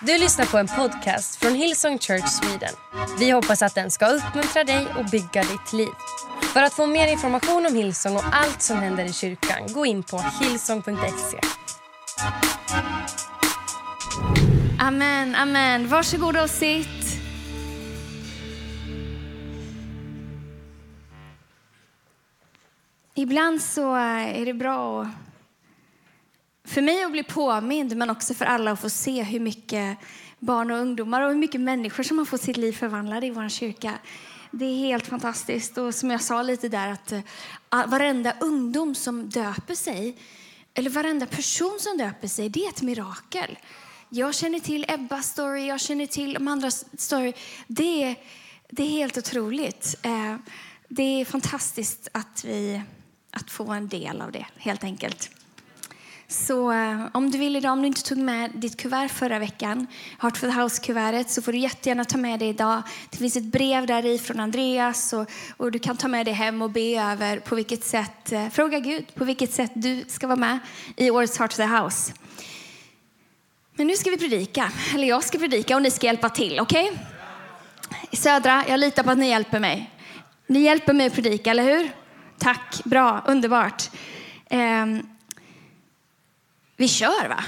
Du lyssnar på en podcast från Hillsong Church Sweden. Vi hoppas att den ska uppmuntra dig och bygga ditt liv. För att få mer information om Hillsong och allt som händer i kyrkan, gå in på hillsong.se. Amen, amen. Varsågoda och sitt. Ibland så är det bra att, för mig att bli påmind, men också för alla att få se hur mycket barn och ungdomar och hur mycket människor som har fått sitt liv förvandlade i vår kyrka. Det är helt fantastiskt. Och som jag sa lite där, att eh, varenda ungdom som döper sig, eller varenda person som döper sig, det är ett mirakel. Jag känner till Ebbas story, jag känner till de andra story. Det är, det är helt otroligt. Eh, det är fantastiskt att vi att få en del av det, helt enkelt. Så eh, om du vill idag, om du inte tog med ditt kuvert förra veckan, Heart the House-kuvertet, så får du jättegärna ta med det idag. Det finns ett brev där i från Andreas och, och, du kan ta med det hem och be över på vilket sätt, eh, fråga Gud på vilket sätt du ska vara med i årets Heart the House. Men nu ska vi predika, eller jag ska predika och ni ska hjälpa till, okej? Okay? Södra, jag litar på att ni hjälper mig. Ni hjälper mig att predika, eller hur? Tack, bra, underbart. Eh, vi kör va?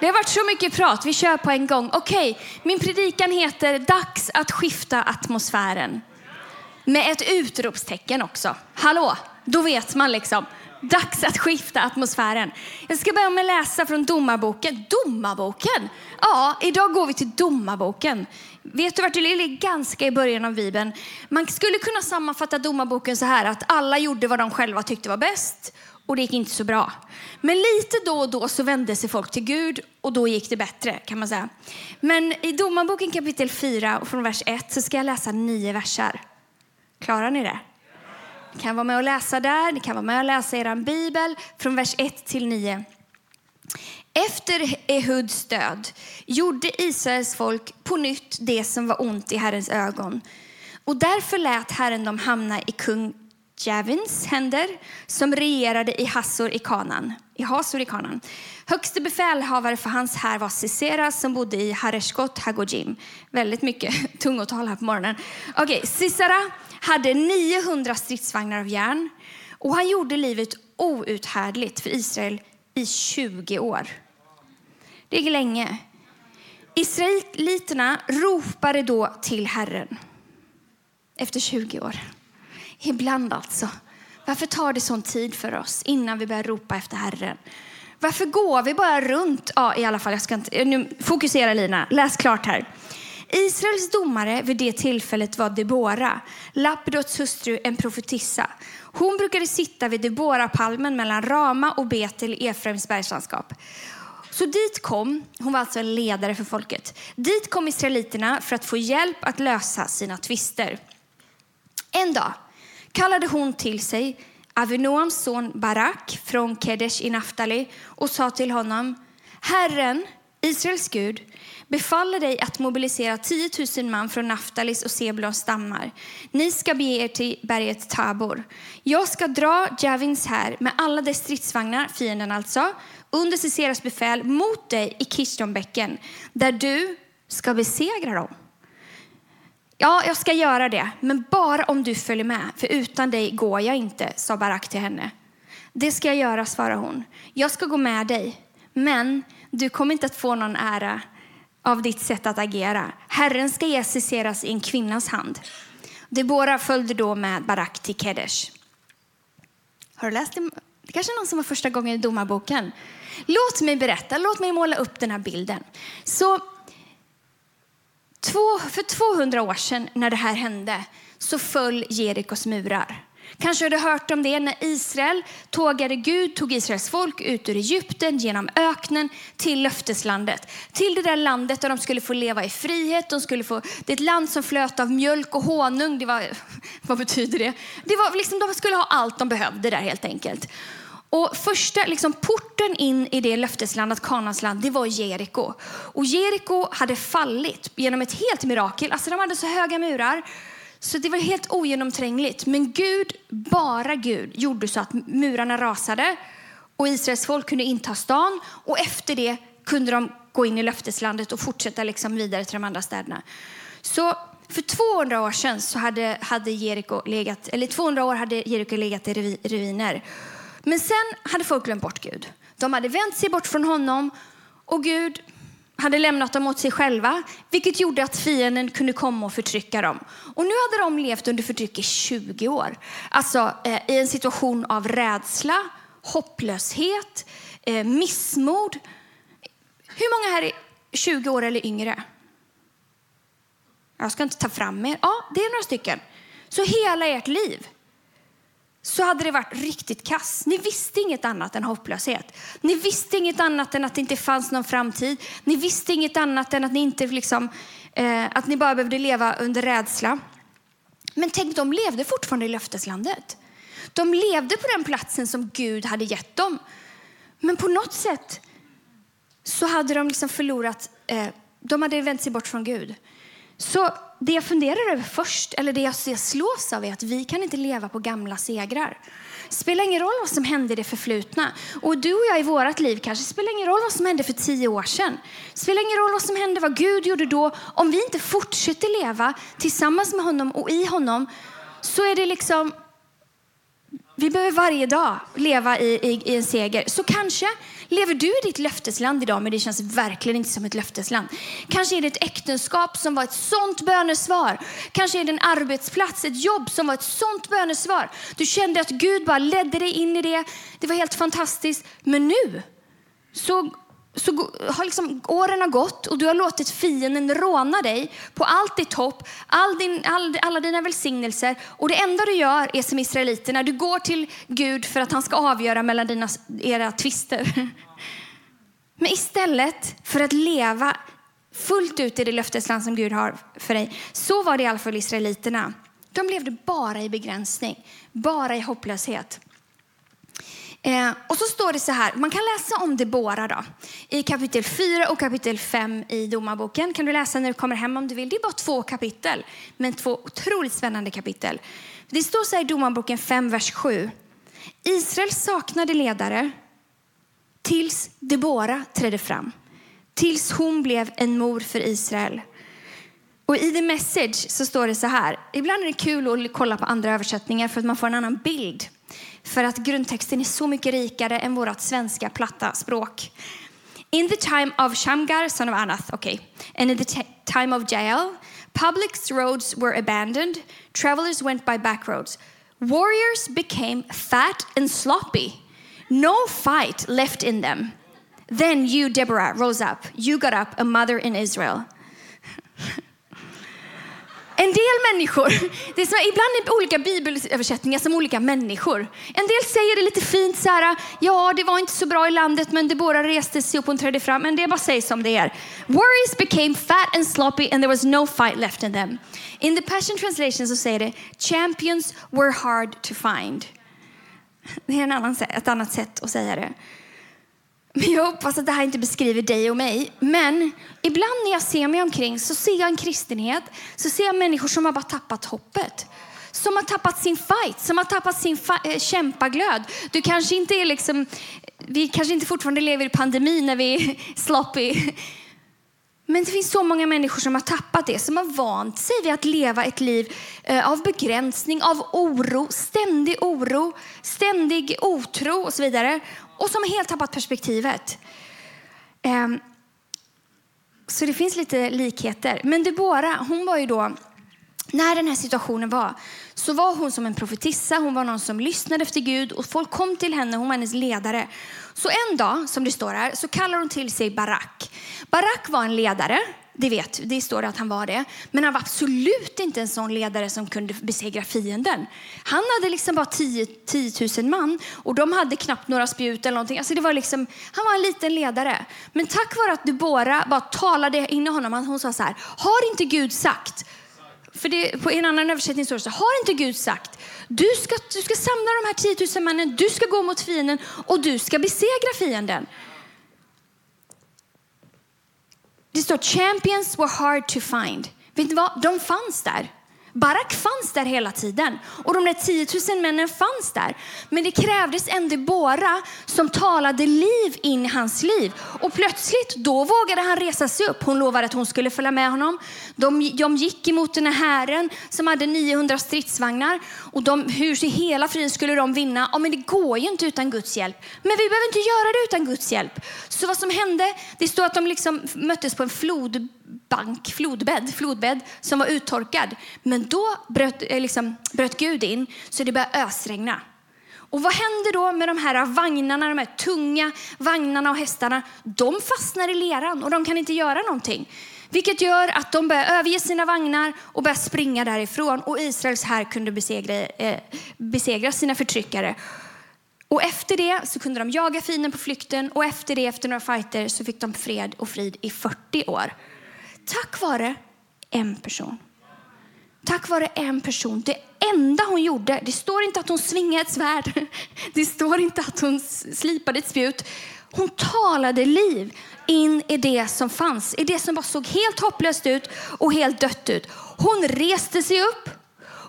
Det har varit så mycket prat, vi kör på en gång. Okej, okay, min predikan heter Dags att skifta atmosfären. Med ett utropstecken också. Hallå, då vet man liksom. Dags att skifta atmosfären. Jag ska börja med att läsa från Domarboken. Domarboken? Ja, idag går vi till Domarboken. Vet du vart det ligger? Ganska i början av Bibeln. Man skulle kunna sammanfatta Domarboken så här att alla gjorde vad de själva tyckte var bäst och det gick inte så bra. Men lite då och då så vände sig folk till Gud och då gick det bättre kan man säga. Men i Domarboken kapitel 4 och från vers 1 så ska jag läsa nio versar. Klarar ni det? Ni kan vara med och läsa där, ni kan vara med och läsa er bibel från vers 1 till 9. Efter Ehuds död gjorde Israels folk på nytt det som var ont i Herrens ögon. Och därför lät Herren dem hamna i kung Javins händer som regerade i Hassor i Kanan. I Hasor i Kanan. Högste befälhavare för hans här var Sisera som bodde i Hareshkot Hagojim. Väldigt mycket tungotal här på morgonen. Okej, okay, Sisera hade 900 stridsvagnar av järn och han gjorde livet outhärdligt för Israel i 20 år. Det är länge. Israeliterna ropade då till Herren efter 20 år. Ibland alltså. Varför tar det sån tid för oss innan vi börjar ropa efter Herren? Varför går vi bara runt? Ja, i alla fall, jag ska inte... Eh, nu, fokusera Lina, läs klart här. Israels domare vid det tillfället var Debora, Lapidots hustru, en profetissa. Hon brukade sitta vid Debora-palmen mellan Rama och Betel i Efraims bergslandskap. Så dit kom, hon var alltså en ledare för folket, dit kom israeliterna för att få hjälp att lösa sina tvister. En dag kallade hon till sig Avinoams son Barak från Kedesh i Naftali och sa till honom, Herren, Israels Gud, befaller dig att mobilisera 10 000 man från Naftalis och Sebulons stammar. Ni ska bege er till berget Tabor. Jag ska dra Javins här med alla dess stridsvagnar, fienden alltså, under Ciceras befäl mot dig i Kishtonbäcken, där du ska besegra dem. Ja, jag ska göra det, men bara om du följer med, för utan dig går jag inte, sa Barak till henne. Det ska jag göra, svarade hon. Jag ska gå med dig, men du kommer inte att få någon ära av ditt sätt att agera. Herren ska ge i en kvinnas hand. Debora följde då med Barak till Kedesh. Har du läst det? Det kanske är någon som var första gången i domarboken. Låt mig berätta, låt mig måla upp den här bilden. Så två, för 200 år sedan när det här hände så föll Jerikos murar. Kanske har du hört om det när Israel tågade Gud, tog Israels folk ut ur Egypten genom öknen till löfteslandet. Till det där landet där de skulle få leva i frihet. De skulle få, det är ett land som flöt av mjölk och honung. Det var, vad betyder det? det var liksom, de skulle ha allt de behövde där helt enkelt. Och första liksom, porten in i det löfteslandet, Kanans land, det var Jeriko. Och Jeriko hade fallit genom ett helt mirakel. Alltså de hade så höga murar så det var helt ogenomträngligt. Men Gud, bara Gud, gjorde så att murarna rasade och Israels folk kunde inta stan. Och efter det kunde de gå in i löfteslandet och fortsätta liksom vidare till de andra städerna. Så för 200 år sedan så hade, hade Jeriko legat, eller 200 år hade Jeriko legat i ruiner. Men sen hade folk glömt bort Gud. De hade vänt sig bort från honom och Gud hade lämnat dem åt sig själva, vilket gjorde att fienden kunde komma och förtrycka dem. Och nu hade de levt under förtryck i 20 år. Alltså eh, i en situation av rädsla, hopplöshet, eh, missmod. Hur många här är 20 år eller yngre? Jag ska inte ta fram er. Ja, det är några stycken. Så hela ert liv så hade det varit riktigt kass. Ni visste inget annat än hopplöshet. Ni visste inget annat än att det inte fanns någon framtid. Ni visste inget annat än att ni, inte liksom, eh, att ni bara behövde leva under rädsla. Men tänk, de levde fortfarande i löfteslandet. De levde på den platsen som Gud hade gett dem. Men på något sätt så hade de liksom förlorat, eh, de hade vänt sig bort från Gud. Så det jag funderar över först, eller det jag slås av är att vi kan inte leva på gamla segrar. Det spelar ingen roll vad som hände i det förflutna. Och du och jag i vårt liv kanske spelar ingen roll vad som hände för tio år sedan. Det spelar ingen roll vad som hände, vad Gud gjorde då. Om vi inte fortsätter leva tillsammans med honom och i honom så är det liksom vi behöver varje dag leva i, i, i, en seger. Så kanske lever du i ditt löftesland idag, men det känns verkligen inte som ett löftesland. Kanske är det ett äktenskap som var ett sånt bönesvar. Kanske är det en arbetsplats, ett jobb som var ett sånt bönesvar. Du kände att Gud bara ledde dig in i det. Det var helt fantastiskt. Men nu så så har liksom, åren har gått och du har låtit fienden råna dig på allt ditt hopp, all din, all, alla dina välsignelser. Och det enda du gör är som israeliterna, du går till Gud för att han ska avgöra mellan dina, era tvister. Men istället för att leva fullt ut i det löftesland som Gud har för dig, så var det i alla fall israeliterna. De levde bara i begränsning, bara i hopplöshet. Eh, och så står det så här, man kan läsa om Debora då, i kapitel 4 och kapitel 5 i Domarboken. Kan du läsa när du kommer hem om du vill. Det är bara två kapitel, men två otroligt spännande kapitel. Det står så här i Domarboken 5, vers 7. Israel saknade ledare tills Debora trädde fram. Tills hon blev en mor för Israel. Och I The Message så står det så här. Ibland är det kul att kolla på andra översättningar för att man får en annan bild. För att grundtexten är så mycket rikare än vårt svenska platta språk. In the time of Shamgar, son of Anath, okay, and in the time of Jael, public roads were abandoned, travelers went by back roads. Warriors became fat and sloppy. No fight left in them. Then you, Deborah, rose up. You got up, a mother in Israel. En del människor, det är som, ibland är olika bibelöversättningar som olika människor. En del säger det lite fint så här, ja det var inte så bra i landet men Debora reste sig upp och trädde fram. Men det bara sägs som det är. Worries became fat and sloppy and there was no fight left in them. In the Passion Translation så säger det, champions were hard to find. Det är en annan, ett annat sätt att säga det. Men jag hoppas att det här inte beskriver dig och mig. Men ibland när jag ser mig omkring så ser jag en kristenhet, så ser jag människor som har bara tappat hoppet. Som har tappat sin fight, som har tappat sin äh, kämpaglöd. Du kanske inte är liksom, vi kanske inte fortfarande lever i pandemi när vi är sloppy. Men det finns så många människor som har tappat det, som har vant sig vid att leva ett liv eh, av begränsning, av oro, ständig oro, ständig otro och så vidare och som helt tappat perspektivet. Ehm, så det finns lite likheter. Men Debora, hon var ju då, när den här situationen var, så var hon som en profetissa. Hon var någon som lyssnade efter Gud och folk kom till henne. Hon var hennes ledare. Så en dag, som det står här, så kallar hon till sig Barak. Barak var en ledare det vet det står att han var det. Men han var absolut inte en sån ledare som kunde besegra fienden. Han hade liksom bara 10, 10 000 man och de hade knappt några spjut eller någonting. Alltså det var liksom, han var en liten ledare. Men tack vare att Debora bara talade in i honom, hon sa så här, har inte Gud sagt, för det, på en annan översättning står det så har inte Gud sagt, du ska, du ska samla de här 10 000 männen, du ska gå mot fienden och du ska besegra fienden. Det står champions were hard to find. Vet ni vad? De fanns där. Barak fanns där hela tiden och de där 10 000 männen fanns där. Men det krävdes en Debora som talade liv in i hans liv. Och plötsligt, då vågade han resa sig upp. Hon lovade att hon skulle följa med honom. De, de gick emot den här hären som hade 900 stridsvagnar. Och de, hur i hela friden skulle de vinna? Ja, men det går ju inte utan Guds hjälp. Men vi behöver inte göra det utan Guds hjälp. Så vad som hände, det står att de liksom möttes på en flod bank, flodbädd, flodbädd som var uttorkad. Men då bröt, eh, liksom, bröt Gud in så det började ösregna. Och vad händer då med de här vagnarna, de här tunga vagnarna och hästarna? De fastnar i leran och de kan inte göra någonting. Vilket gör att de börjar överge sina vagnar och börjar springa därifrån. Och Israels här kunde besegra, eh, besegra sina förtryckare. Och efter det så kunde de jaga fienden på flykten och efter det, efter några fighter, så fick de fred och frid i 40 år. Tack vare en person. Tack vare en person. Det enda hon gjorde, det står inte att hon svingade ett svärd. Det står inte att hon slipade ett spjut. Hon talade liv in i det som fanns, i det som bara såg helt hopplöst ut och helt dött ut. Hon reste sig upp,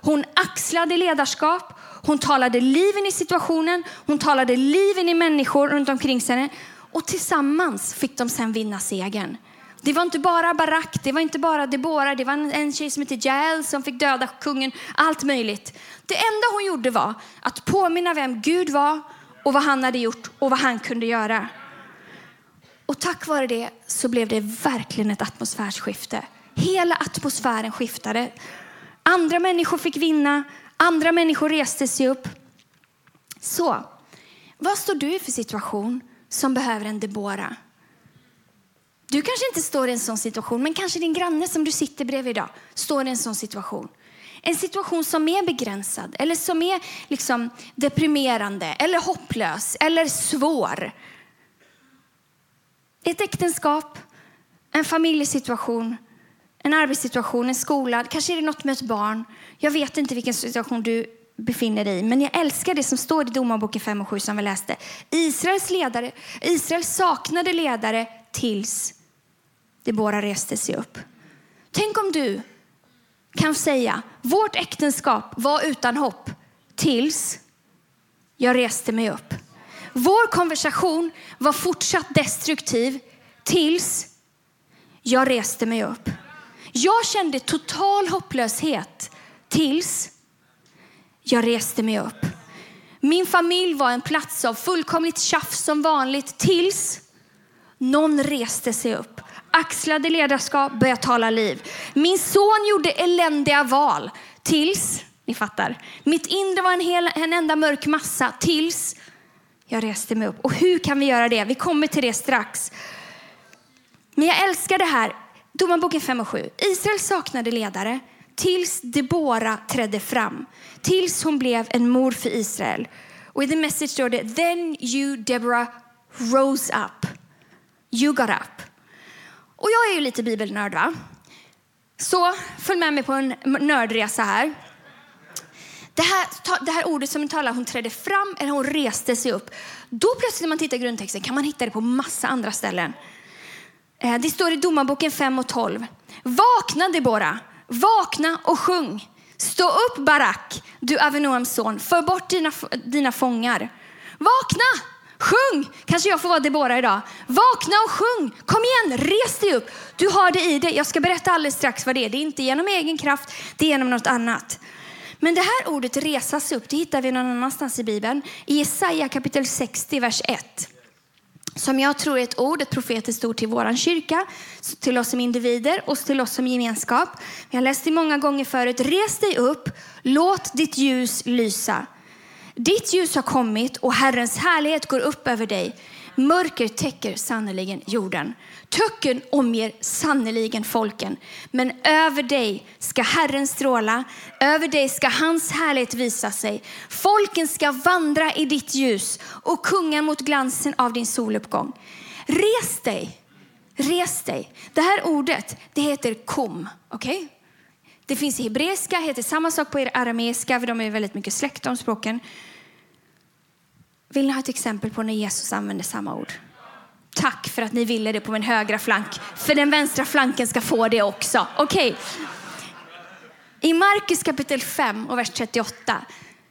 hon axlade ledarskap, hon talade liv in i situationen, hon talade liv in i människor runt omkring sig och tillsammans fick de sen vinna segern. Det var inte bara Barak, det var inte bara Debora, det var en tjej som hette Jael som fick döda kungen, allt möjligt. Det enda hon gjorde var att påminna vem Gud var och vad han hade gjort och vad han kunde göra. Och tack vare det så blev det verkligen ett atmosfärsskifte. Hela atmosfären skiftade. Andra människor fick vinna, andra människor reste sig upp. Så, vad står du i för situation som behöver en Debora? Du kanske inte står i en sån situation, men kanske din granne som du sitter bredvid idag står i en sån situation. En situation som är begränsad eller som är liksom deprimerande eller hopplös eller svår. Ett äktenskap, en familjesituation, en arbetssituation, en skola, kanske är det något med ett barn. Jag vet inte vilken situation du befinner dig i, men jag älskar det som står i Domarboken 5 och 7 som vi läste. Israels ledare, Israels saknade ledare tills de båda reste sig upp. Tänk om du kan säga, vårt äktenskap var utan hopp tills jag reste mig upp. Vår konversation var fortsatt destruktiv tills jag reste mig upp. Jag kände total hopplöshet tills jag reste mig upp. Min familj var en plats av fullkomligt tjafs som vanligt tills någon reste sig upp, axlade ledarskap, började tala liv. Min son gjorde eländiga val tills, ni fattar, mitt inre var en, hel, en enda mörk massa tills jag reste mig upp. Och hur kan vi göra det? Vi kommer till det strax. Men jag älskar det här. Domarboken 5 och 7. Israel saknade ledare tills Debora trädde fram. Tills hon blev en mor för Israel. Och i the message står det Then you Deborah rose up. You got up. Och jag är ju lite bibelnörd va? Så följ med mig på en nördresa här. Det här, det här ordet som talar, hon trädde fram eller hon reste sig upp. Då plötsligt när man tittar i grundtexten kan man hitta det på massa andra ställen. Eh, det står i Domarboken 5 och 12. Vakna Debora, vakna och sjung. Stå upp Barak, du Avinoams son, för bort dina, dina fångar. Vakna, sjung! Kanske jag får vara Debora idag. Vakna och sjung, kom igen, res dig upp. Du har det i dig. Jag ska berätta alldeles strax vad det är. Det är inte genom egen kraft, det är genom något annat. Men det här ordet resas upp, det hittar vi någon annanstans i Bibeln. I Jesaja kapitel 60, vers 1 som jag tror är ett ord, ett profetiskt ord till vår kyrka, till oss som individer och till oss som gemenskap. Vi har läst det många gånger förut. Res dig upp, låt ditt ljus lysa. Ditt ljus har kommit och Herrens härlighet går upp över dig. Mörker täcker sannerligen jorden. Töcken omger sannerligen folken. Men över dig ska Herren stråla, över dig ska hans härlighet visa sig. Folken ska vandra i ditt ljus och kunga mot glansen av din soluppgång. Res dig, res dig. Det här ordet, det heter kom. Okay? Det finns hebreiska, heter samma sak på er arameiska, för de är väldigt mycket släkt de språken. Vill ni ha ett exempel på när Jesus använde samma ord? Tack för att ni ville det på min högra flank. För den vänstra flanken ska få det också. Okej. Okay. I Markus kapitel 5 och vers 38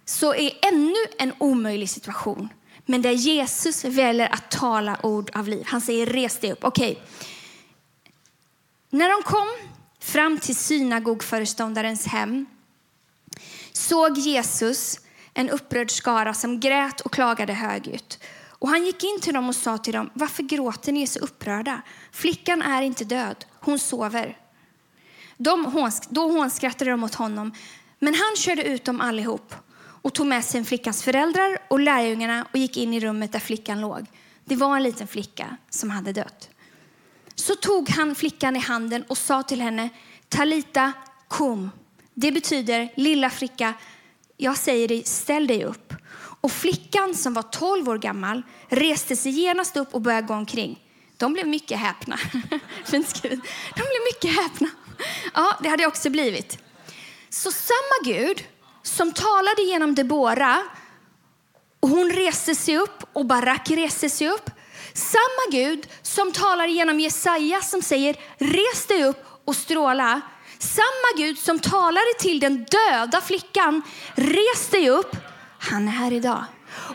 så är ännu en omöjlig situation. Men där Jesus väljer att tala ord av liv. Han säger res dig upp. Okej. Okay. När de kom fram till synagogföreståndarens hem såg Jesus en upprörd skara som grät och klagade högljutt. Och han gick in till dem och sa till dem, varför gråter ni så upprörda? Flickan är inte död, hon sover. De hånsk, då hånskrattade de åt honom, men han körde ut dem allihop och tog med sig flickans föräldrar och lärjungarna och gick in i rummet där flickan låg. Det var en liten flicka som hade dött. Så tog han flickan i handen och sa till henne, Talita kom. Det betyder, lilla flicka, jag säger dig, ställ dig upp. Och flickan som var 12 år gammal reste sig genast upp och började gå omkring. De blev mycket häpna. De blev mycket häpna. Ja, det hade jag också blivit. Så samma Gud som talade genom Debora och hon reste sig upp och Barak reste sig upp. Samma Gud som talar genom Jesaja som säger res dig upp och stråla. Samma Gud som talade till den döda flickan res dig upp. Han är här idag.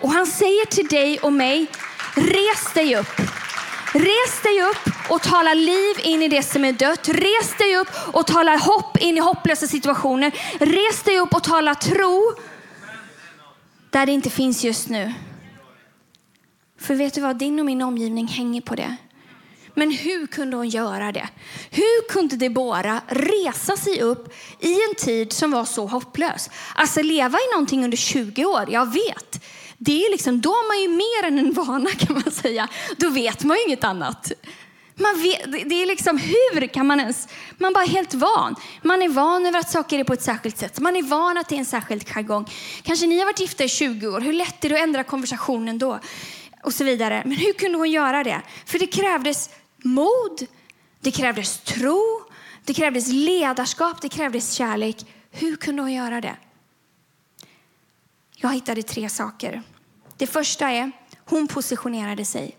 Och han säger till dig och mig res dig upp. Res dig upp och tala liv in i det som är dött. Res dig upp och tala hopp in i hopplösa situationer. Res dig upp och tala tro där det inte finns just nu. För vet du vad, din och min omgivning hänger på det. Men hur kunde hon göra det? Hur kunde Debora resa sig upp i en tid som var så hopplös? Alltså leva i någonting under 20 år, jag vet. Det är liksom, då har man ju mer än en vana kan man säga. Då vet man ju inget annat. Man vet, det är liksom, hur kan man ens... Man bara är helt van. Man är van över att saker är på ett särskilt sätt. Man är van att det är en särskild jargong. Kanske ni har varit gifta i 20 år. Hur lätt är det att ändra konversationen då? Och så vidare. Men hur kunde hon göra det? För det krävdes mod, det krävdes tro, det krävdes ledarskap, det krävdes kärlek. Hur kunde hon göra det? Jag hittade tre saker. Det första är, hon positionerade sig.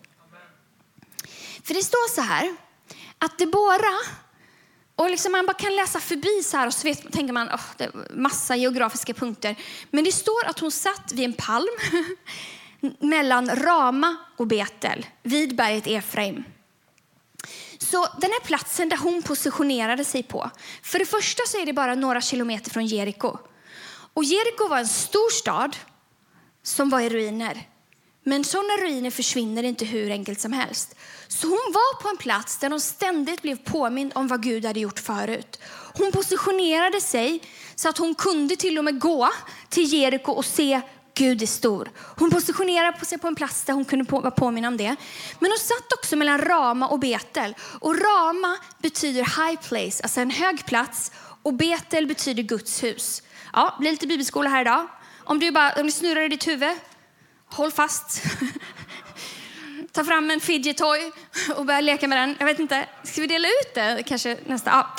För det står så här, att Debora, och liksom man bara kan läsa förbi så här och så vet, tänker man, oh, det är massa geografiska punkter. Men det står att hon satt vid en palm mellan Rama och Betel, vid berget Efraim. Så den här platsen där hon positionerade sig på, för det första så är det bara några kilometer från Jeriko. Och Jeriko var en stor stad som var i ruiner. Men sådana ruiner försvinner inte hur enkelt som helst. Så hon var på en plats där hon ständigt blev påmind om vad Gud hade gjort förut. Hon positionerade sig så att hon kunde till och med gå till Jeriko och se Gud är stor. Hon positionerade sig på en plats där hon kunde vara påminna om det. Men hon satt också mellan Rama och Betel. Och Rama betyder high place, alltså en hög plats. Och Betel betyder Guds hus. Ja, det blir lite bibelskola här idag. Om du, bara, om du snurrar i ditt huvud, håll fast. Ta fram en fidget toy och börja leka med den. Jag vet inte, ska vi dela ut det kanske nästa? Ja.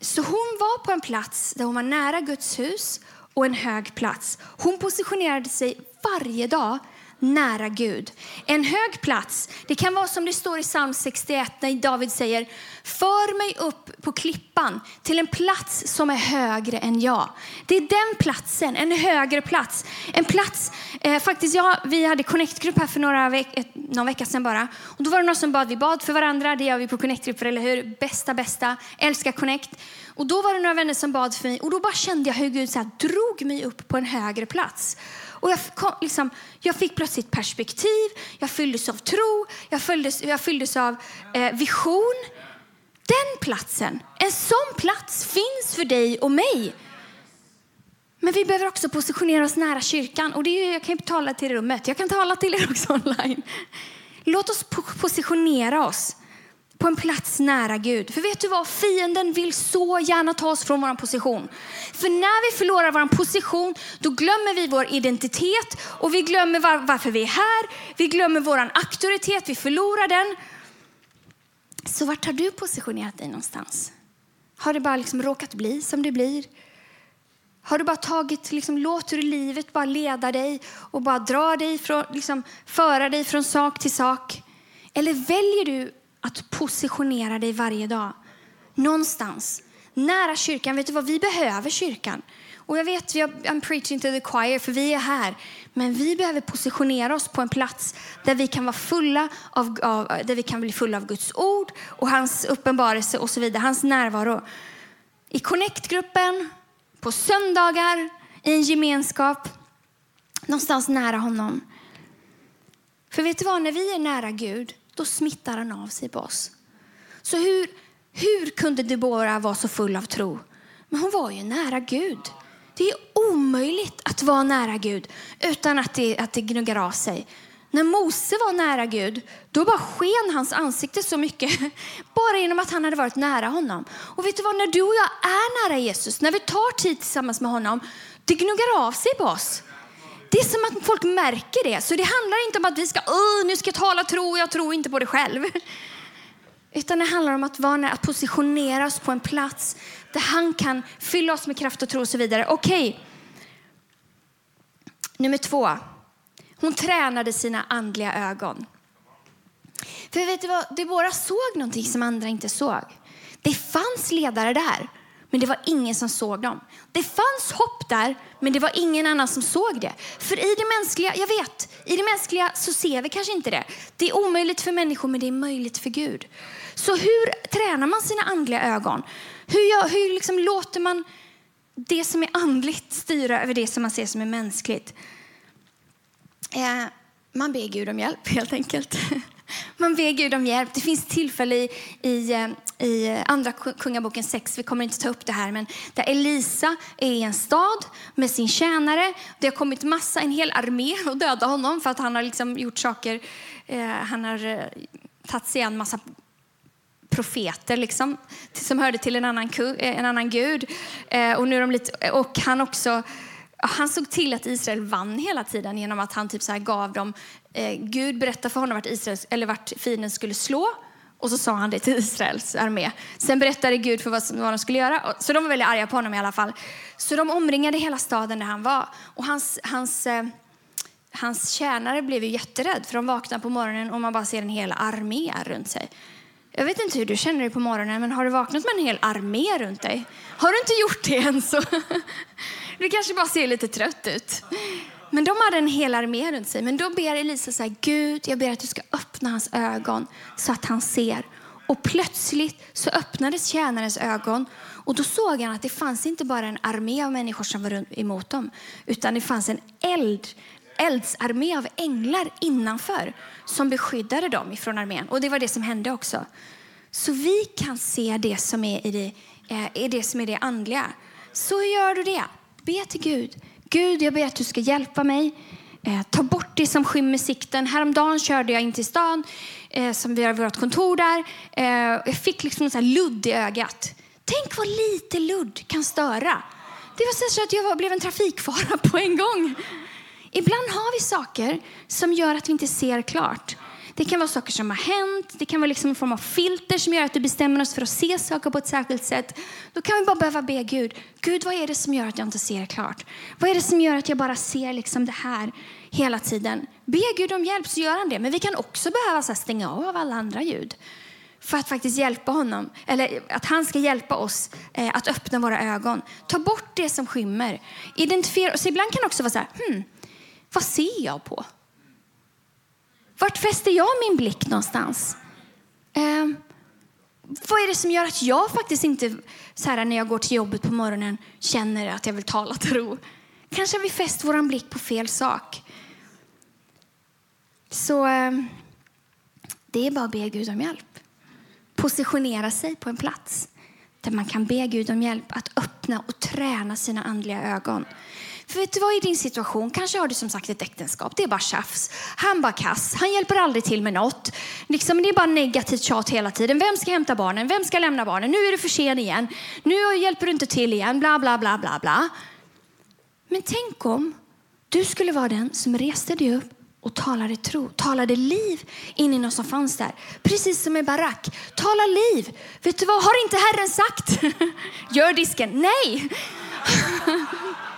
Så hon var på en plats där hon var nära Guds hus och en hög plats. Hon positionerade sig varje dag nära Gud. En hög plats, det kan vara som det står i psalm 61 när David säger För mig upp på klippan till en plats som är högre än jag. Det är den platsen, en högre plats. En plats, eh, faktiskt jag, vi hade connect-grupp här för några veck, eh, någon vecka sedan bara. Och då var det någon som bad, vi bad för varandra, det gör vi på connect-grupper, eller hur? Bästa, bästa, älskar connect. Och då var det några vänner som bad för mig och då bara kände jag hur Gud så här, drog mig upp på en högre plats. Och jag, kom, liksom, jag fick plötsligt perspektiv, jag fylldes av tro, jag fylldes, jag fylldes av eh, vision. Den platsen, en sån plats finns för dig och mig. Men vi behöver också positionera oss nära kyrkan. Och det är, jag kan ju tala till rummet, jag kan tala till er också online. Låt oss positionera oss på en plats nära Gud. För vet du vad? Fienden vill så gärna ta oss från vår position. För när vi förlorar vår position, då glömmer vi vår identitet och vi glömmer var varför vi är här. Vi glömmer vår auktoritet, vi förlorar den. Så vart har du positionerat dig någonstans? Har det bara liksom råkat bli som det blir? Har du bara tagit, liksom, låter du livet bara leda dig och bara dra dig från, liksom, föra dig från sak till sak? Eller väljer du att positionera dig varje dag någonstans nära kyrkan. Vet du vad? Vi behöver kyrkan. Och jag vet, I'm preaching to the choir, för vi är här. Men vi behöver positionera oss på en plats där vi kan vara fulla av, av där vi kan bli fulla av Guds ord och hans uppenbarelse och så vidare, hans närvaro. I Connect-gruppen, på söndagar, i en gemenskap, någonstans nära honom. För vet du vad, när vi är nära Gud, då smittar han av sig på oss. Så hur, hur kunde Debora vara så full av tro? Men hon var ju nära Gud. Det är omöjligt att vara nära Gud utan att det, att det gnuggar av sig. När Mose var nära Gud, då bara sken hans ansikte så mycket. Bara genom att han hade varit nära honom. Och vet du vad, när du och jag är nära Jesus, när vi tar tid tillsammans med honom, det gnuggar av sig på oss. Det är som att folk märker det. Så det handlar inte om att vi ska, nu ska jag tala tro, jag tror inte på det själv. Utan det handlar om att, vara, att positionera oss på en plats där han kan fylla oss med kraft och tro och så vidare. Okej. Okay. Nummer två. Hon tränade sina andliga ögon. För vet du vad? Deborah såg någonting som andra inte såg. Det fanns ledare där, men det var ingen som såg dem. Det fanns hopp där, men det var ingen annan som såg det. För i det mänskliga, jag vet, i det mänskliga så ser vi kanske inte det. Det är omöjligt för människor, men det är möjligt för Gud. Så hur tränar man sina andliga ögon? Hur, gör, hur liksom låter man det som är andligt styra över det som man ser som är mänskligt? Eh, man ber Gud om hjälp, helt enkelt. Man ber Gud om hjälp. Det finns tillfälle i, i, eh, i eh, Andra Kungaboken 6, vi kommer inte ta upp det här, men där Elisa är i en stad med sin tjänare. Det har kommit massa, en hel armé och döda honom för att han har liksom gjort saker. Eh, han har eh, tagit sig an massa profeter liksom, som hörde till en annan, eh, en annan gud. Eh, och, nu är de lite, och han också han såg till att Israel vann hela tiden genom att han typ så gav dem... Eh, Gud berättade för honom vart, Israels, eller vart fienden skulle slå. Och så sa han det till Israels armé. Sen berättade Gud för vad, vad de skulle göra. Så de var väldigt arga på honom i alla fall. Så de omringade hela staden där han var. Och hans, hans, eh, hans tjänare blev ju jätterädd för de vaknade på morgonen och man bara ser en hel armé runt sig. Jag vet inte hur du känner dig på morgonen, men har du vaknat med en hel armé runt dig? Har du inte gjort det än så... Du kanske bara ser lite trött ut. Men de hade en hel armé runt sig. Men då ber Elisa så här, Gud, jag ber att du ska öppna hans ögon så att han ser. Och plötsligt så öppnades tjänarens ögon och då såg han att det fanns inte bara en armé av människor som var emot dem, utan det fanns en eld, eldsarmé av änglar innanför som beskyddade dem ifrån armén. Och det var det som hände också. Så vi kan se det som är i det, eh, är det, som är det andliga. Så gör du det? Be till Gud. Gud, jag ber att du ska hjälpa mig. Eh, ta bort det som skymmer sikten. Häromdagen körde jag in till stan, eh, som vi har vårt kontor där. Eh, jag fick liksom en ludd i ögat. Tänk vad lite ludd kan störa. Det var så att jag blev en trafikfara på en gång. Ibland har vi saker som gör att vi inte ser klart. Det kan vara saker som har hänt, det kan vara liksom en form av filter som gör att du bestämmer oss för att se saker på ett särskilt sätt. Då kan vi bara behöva be Gud, Gud vad är det som gör att jag inte ser klart? Vad är det som gör att jag bara ser liksom det här hela tiden? Be Gud om hjälp så gör han det. Men vi kan också behöva så stänga av alla andra ljud för att faktiskt hjälpa honom, eller att han ska hjälpa oss eh, att öppna våra ögon. Ta bort det som skymmer. Identifiera, så ibland kan det också vara så här, hmm, vad ser jag på? Vart fäster jag min blick någonstans? Eh, vad är det som gör att jag faktiskt inte, så här, när jag går till jobbet på morgonen, känner att jag vill tala tro? Kanske har vi fäst vår blick på fel sak. Så eh, det är bara att be Gud om hjälp. Positionera sig på en plats där man kan be Gud om hjälp att öppna och träna sina andliga ögon. För vet du vad, i din situation kanske har du som sagt ett äktenskap. Det är bara tjafs. Han bara kass. Han hjälper aldrig till med något. Liksom, det är bara negativt tjat hela tiden. Vem ska hämta barnen? Vem ska lämna barnen? Nu är du för sen igen. Nu hjälper du inte till igen. Bla, bla, bla, bla, bla. Men tänk om du skulle vara den som reste dig upp och talade tro, talade liv in i någon som fanns där. Precis som i Barack. Tala liv. Vet du vad, har inte Herren sagt? Gör disken. Nej!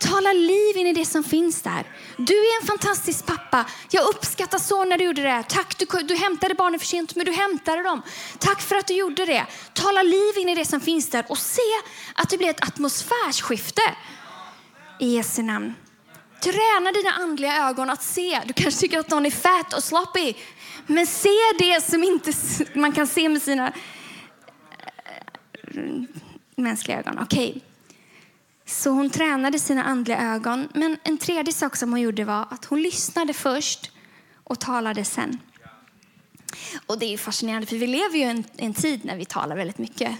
Tala liv in i det som finns där. Du är en fantastisk pappa. Jag uppskattar så när du gjorde det. Tack, du, du hämtade barnen för sent, men du hämtade dem. Tack för att du gjorde det. Tala liv in i det som finns där och se att det blir ett atmosfärsskifte. I Jesu namn. Träna dina andliga ögon att se. Du kanske tycker att någon är fat och sloppy. Men se det som inte man kan se med sina eh, mänskliga ögon. Okej. Okay. Så hon tränade sina andliga ögon. Men en tredje sak som hon gjorde var att hon lyssnade först och talade sen. Och det är fascinerande för vi lever ju i en, en tid när vi talar väldigt mycket.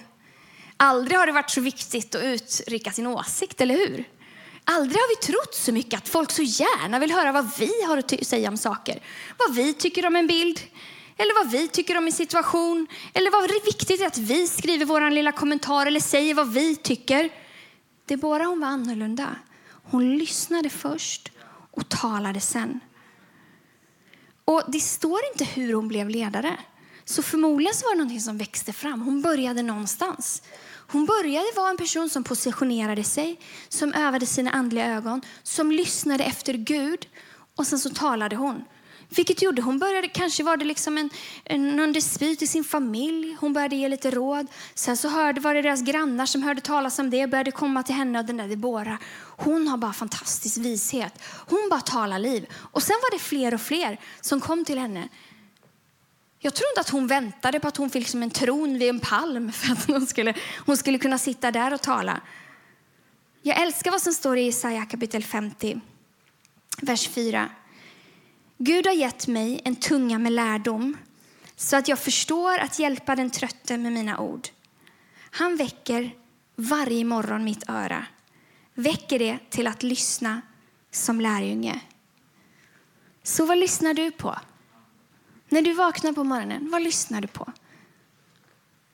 Aldrig har det varit så viktigt att uttrycka sin åsikt, eller hur? Aldrig har vi trott så mycket att folk så gärna vill höra vad vi har att säga om saker. Vad vi tycker om en bild, eller vad vi tycker om en situation, eller vad viktigt är att vi skriver vår lilla kommentar eller säger vad vi tycker. Det är bara hon var annorlunda. Hon lyssnade först och talade sen. Och Det står inte hur hon blev ledare. Så förmodligen så var det något som växte fram. Hon började någonstans. Hon började vara en person som positionerade sig, som övade sina andliga ögon, som lyssnade efter Gud och sen så talade hon. Vilket gjorde hon började, kanske var det liksom en, en, någon dispyt i sin familj. Hon började ge lite råd. Sen så hörde, var det deras grannar som hörde talas om det började komma till henne och den där Debora. Hon har bara fantastisk vishet. Hon bara talar liv. Och sen var det fler och fler som kom till henne. Jag tror inte att hon väntade på att hon fick liksom en tron vid en palm för att hon skulle, hon skulle kunna sitta där och tala. Jag älskar vad som står i Jesaja kapitel 50, vers 4. Gud har gett mig en tunga med lärdom så att jag förstår att hjälpa den trötte med mina ord. Han väcker varje morgon mitt öra, väcker det till att lyssna som lärjunge. Så vad lyssnar du på? När du vaknar på morgonen, vad lyssnar du på?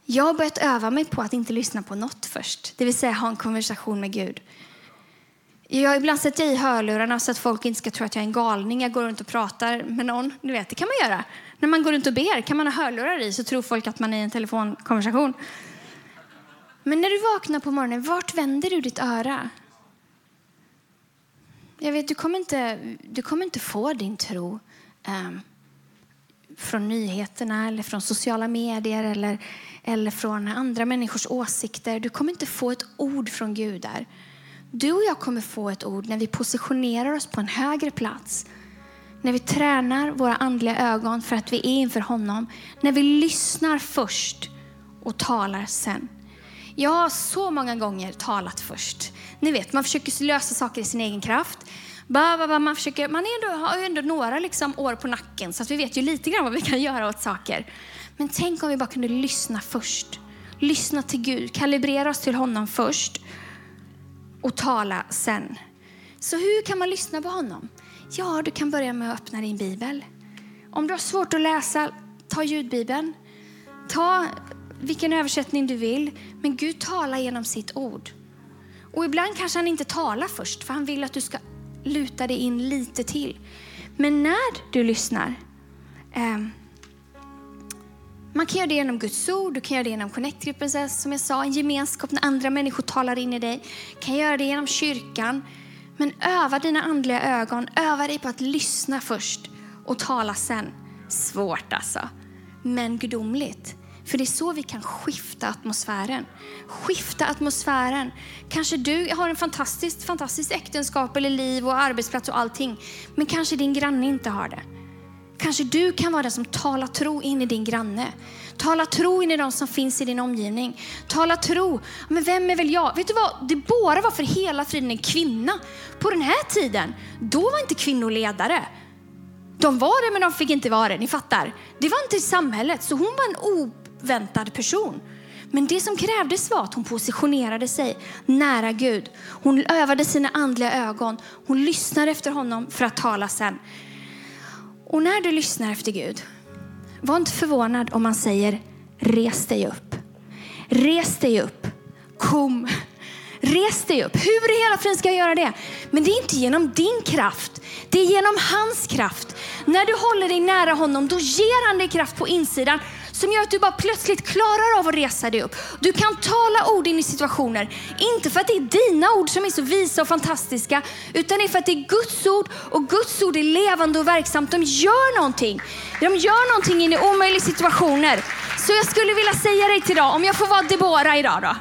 Jag har börjat öva mig på att inte lyssna på något först, det vill säga ha en konversation med Gud. Jag ibland sätter i hörlurarna så att folk inte ska tro att jag är en galning. Jag går runt och pratar med någon. Du vet, det kan man göra. När man går runt och ber kan man ha hörlurar i så tror folk att man är i en telefonkonversation. Men när du vaknar på morgonen, vart vänder du ditt öra? Jag vet, du kommer inte, du kommer inte få din tro eh, från nyheterna eller från sociala medier eller, eller från andra människors åsikter. Du kommer inte få ett ord från Gud där. Du och jag kommer få ett ord när vi positionerar oss på en högre plats. När vi tränar våra andliga ögon för att vi är inför honom. När vi lyssnar först och talar sen. Jag har så många gånger talat först. Ni vet, man försöker lösa saker i sin egen kraft. Man, försöker, man är ändå, har ju ändå några liksom år på nacken så att vi vet ju lite grann vad vi kan göra åt saker. Men tänk om vi bara kunde lyssna först. Lyssna till Gud, kalibrera oss till honom först och tala sen. Så hur kan man lyssna på honom? Ja, du kan börja med att öppna din bibel. Om du har svårt att läsa, ta ljudbibeln. Ta vilken översättning du vill, men Gud talar genom sitt ord. Och ibland kanske han inte talar först, för han vill att du ska luta dig in lite till. Men när du lyssnar, eh, man kan göra det genom Guds ord, du kan göra det genom Connect-gruppen, som jag sa, en gemenskap när andra människor talar in i dig. Du kan göra det genom kyrkan. Men öva dina andliga ögon, öva dig på att lyssna först och tala sen. Svårt alltså, men gudomligt. För det är så vi kan skifta atmosfären. Skifta atmosfären. Kanske du har en fantastiskt, fantastiskt äktenskap eller liv och arbetsplats och allting. Men kanske din granne inte har det. Kanske du kan vara den som talar tro in i din granne. Tala tro in i de som finns i din omgivning. Tala tro. Men vem är väl jag? Vet du vad? Det bara var för hela friden en kvinna. På den här tiden, då var inte kvinnor ledare. De var det, men de fick inte vara det. Ni fattar. Det var inte i samhället, så hon var en oväntad person. Men det som krävdes var att hon positionerade sig nära Gud. Hon övade sina andliga ögon. Hon lyssnade efter honom för att tala sen. Och när du lyssnar efter Gud, var inte förvånad om man säger res dig upp. Res dig upp. Kom. Res dig upp. Hur i hela friden ska jag göra det? Men det är inte genom din kraft. Det är genom hans kraft. När du håller dig nära honom, då ger han dig kraft på insidan som gör att du bara plötsligt klarar av att resa dig upp. Du kan tala ord in i situationer, inte för att det är dina ord som är så visa och fantastiska, utan det är för att det är Guds ord och Guds ord är levande och verksamt. De gör någonting. De gör någonting in i omöjliga situationer. Så jag skulle vilja säga dig till idag, om jag får vara Debora idag då.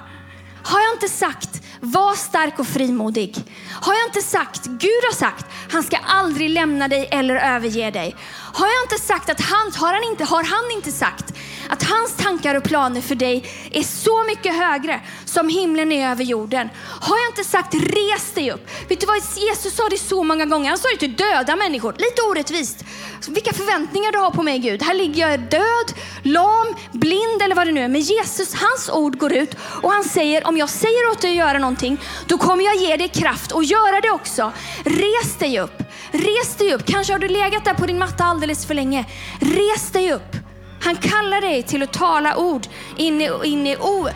Har jag inte sagt var stark och frimodig. Har jag inte sagt, Gud har sagt, han ska aldrig lämna dig eller överge dig. Har jag inte sagt att han, har han inte, har han inte sagt att hans tankar och planer för dig är så mycket högre som himlen är över jorden. Har jag inte sagt res dig upp? Vet du vad Jesus sa det så många gånger? Han sa det till döda människor, lite orättvist. Vilka förväntningar du har på mig Gud. Här ligger jag död, lam, blind eller vad det nu är. Men Jesus, hans ord går ut och han säger om jag säger åt dig att göra någonting, då kommer jag ge dig kraft och göra det också. Res dig upp, res dig upp. Kanske har du legat där på din matta alldeles för länge. Res dig upp. Han kallar dig till att tala ord in i, in i o,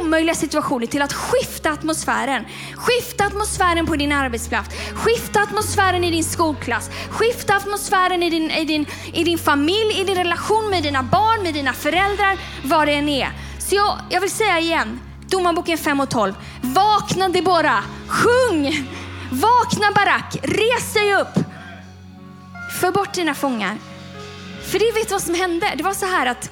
omöjliga situationer, till att skifta atmosfären. Skifta atmosfären på din arbetsplats, skifta atmosfären i din skolklass, skifta atmosfären i din, i din, i din familj, i din relation med dina barn, med dina föräldrar, vad det än är. Så jag, jag vill säga igen, Domarboken 5 och 12. Vakna Debora, sjung! Vakna Barak, res dig upp! För bort dina fångar. För det vet vad som hände. Det var så här att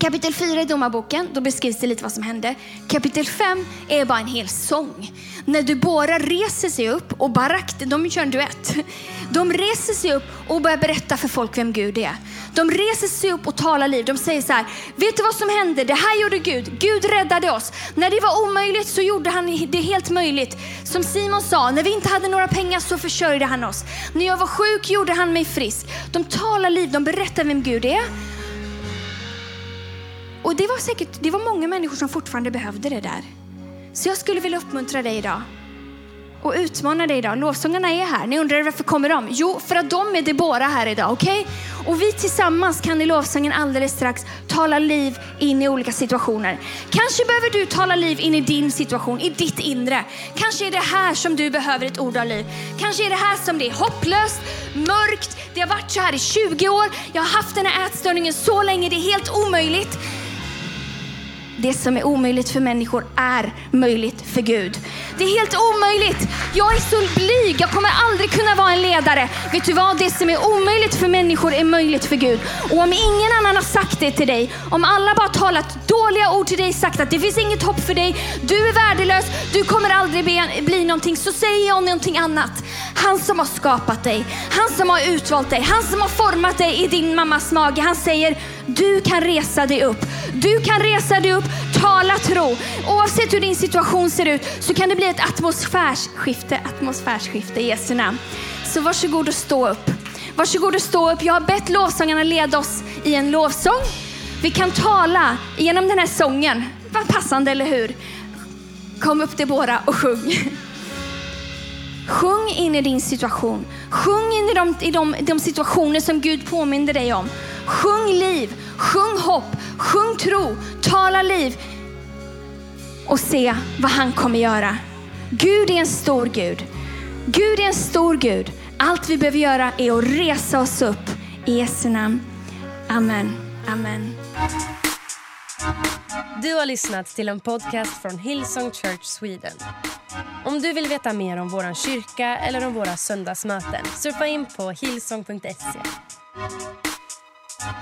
kapitel 4 i Domarboken, då beskrivs det lite vad som hände. Kapitel 5 är bara en hel sång. När Dubora reser sig upp och Barak, de kör en duett. De reser sig upp och börjar berätta för folk vem Gud är. De reser sig upp och talar liv. De säger så här, vet du vad som hände? Det här gjorde Gud. Gud räddade oss. När det var omöjligt så gjorde han det helt möjligt. Som Simon sa, när vi inte hade några pengar så försörjde han oss. När jag var sjuk gjorde han mig frisk. De talar liv, de berättar vem Gud är. Och det var säkert, det var många människor som fortfarande behövde det där. Så jag skulle vilja uppmuntra dig idag och utmana dig idag. Lovsångarna är här. Ni undrar varför kommer de? Jo, för att de är Debora här idag. Okej? Okay? Och vi tillsammans kan i lovsången alldeles strax tala liv in i olika situationer. Kanske behöver du tala liv in i din situation, i ditt inre. Kanske är det här som du behöver ett ord av liv. Kanske är det här som det är hopplöst, mörkt. Det har varit så här i 20 år. Jag har haft den här ätstörningen så länge. Det är helt omöjligt. Det som är omöjligt för människor är möjligt för Gud. Det är helt omöjligt. Jag är så blyg. Jag kommer aldrig kunna vara en ledare. Vet du vad? Det som är omöjligt för människor är möjligt för Gud. Och om ingen annan har sagt det till dig, om alla bara talat dåliga ord till dig, sagt att det finns inget hopp för dig, du är värdelös, du kommer aldrig bli, bli någonting, så säger jag någonting annat. Han som har skapat dig, han som har utvalt dig, han som har format dig i din mammas mage, han säger du kan resa dig upp. Du kan resa dig upp, tala tro. Oavsett hur din situation ser ut så kan det bli ett atmosfärsskifte, atmosfärsskifte i Jesu namn. Så varsågod och stå upp. Varsågod och stå upp. Jag har bett lovsångarna leda oss i en lovsång. Vi kan tala genom den här sången. Vad passande, eller hur? Kom upp till båda och sjung. Sjung in i din situation. Sjung in i de, i de, de situationer som Gud påminner dig om. Sjung liv, sjung hopp, sjung tro, tala liv och se vad han kommer göra. Gud är en stor Gud. Gud är en stor Gud. Allt vi behöver göra är att resa oss upp i Jesu namn. Amen. Amen. Du har lyssnat till en podcast från Hillsong Church Sweden. Om du vill veta mer om vår kyrka eller om våra söndagsmöten surfa in på hillsong.se. you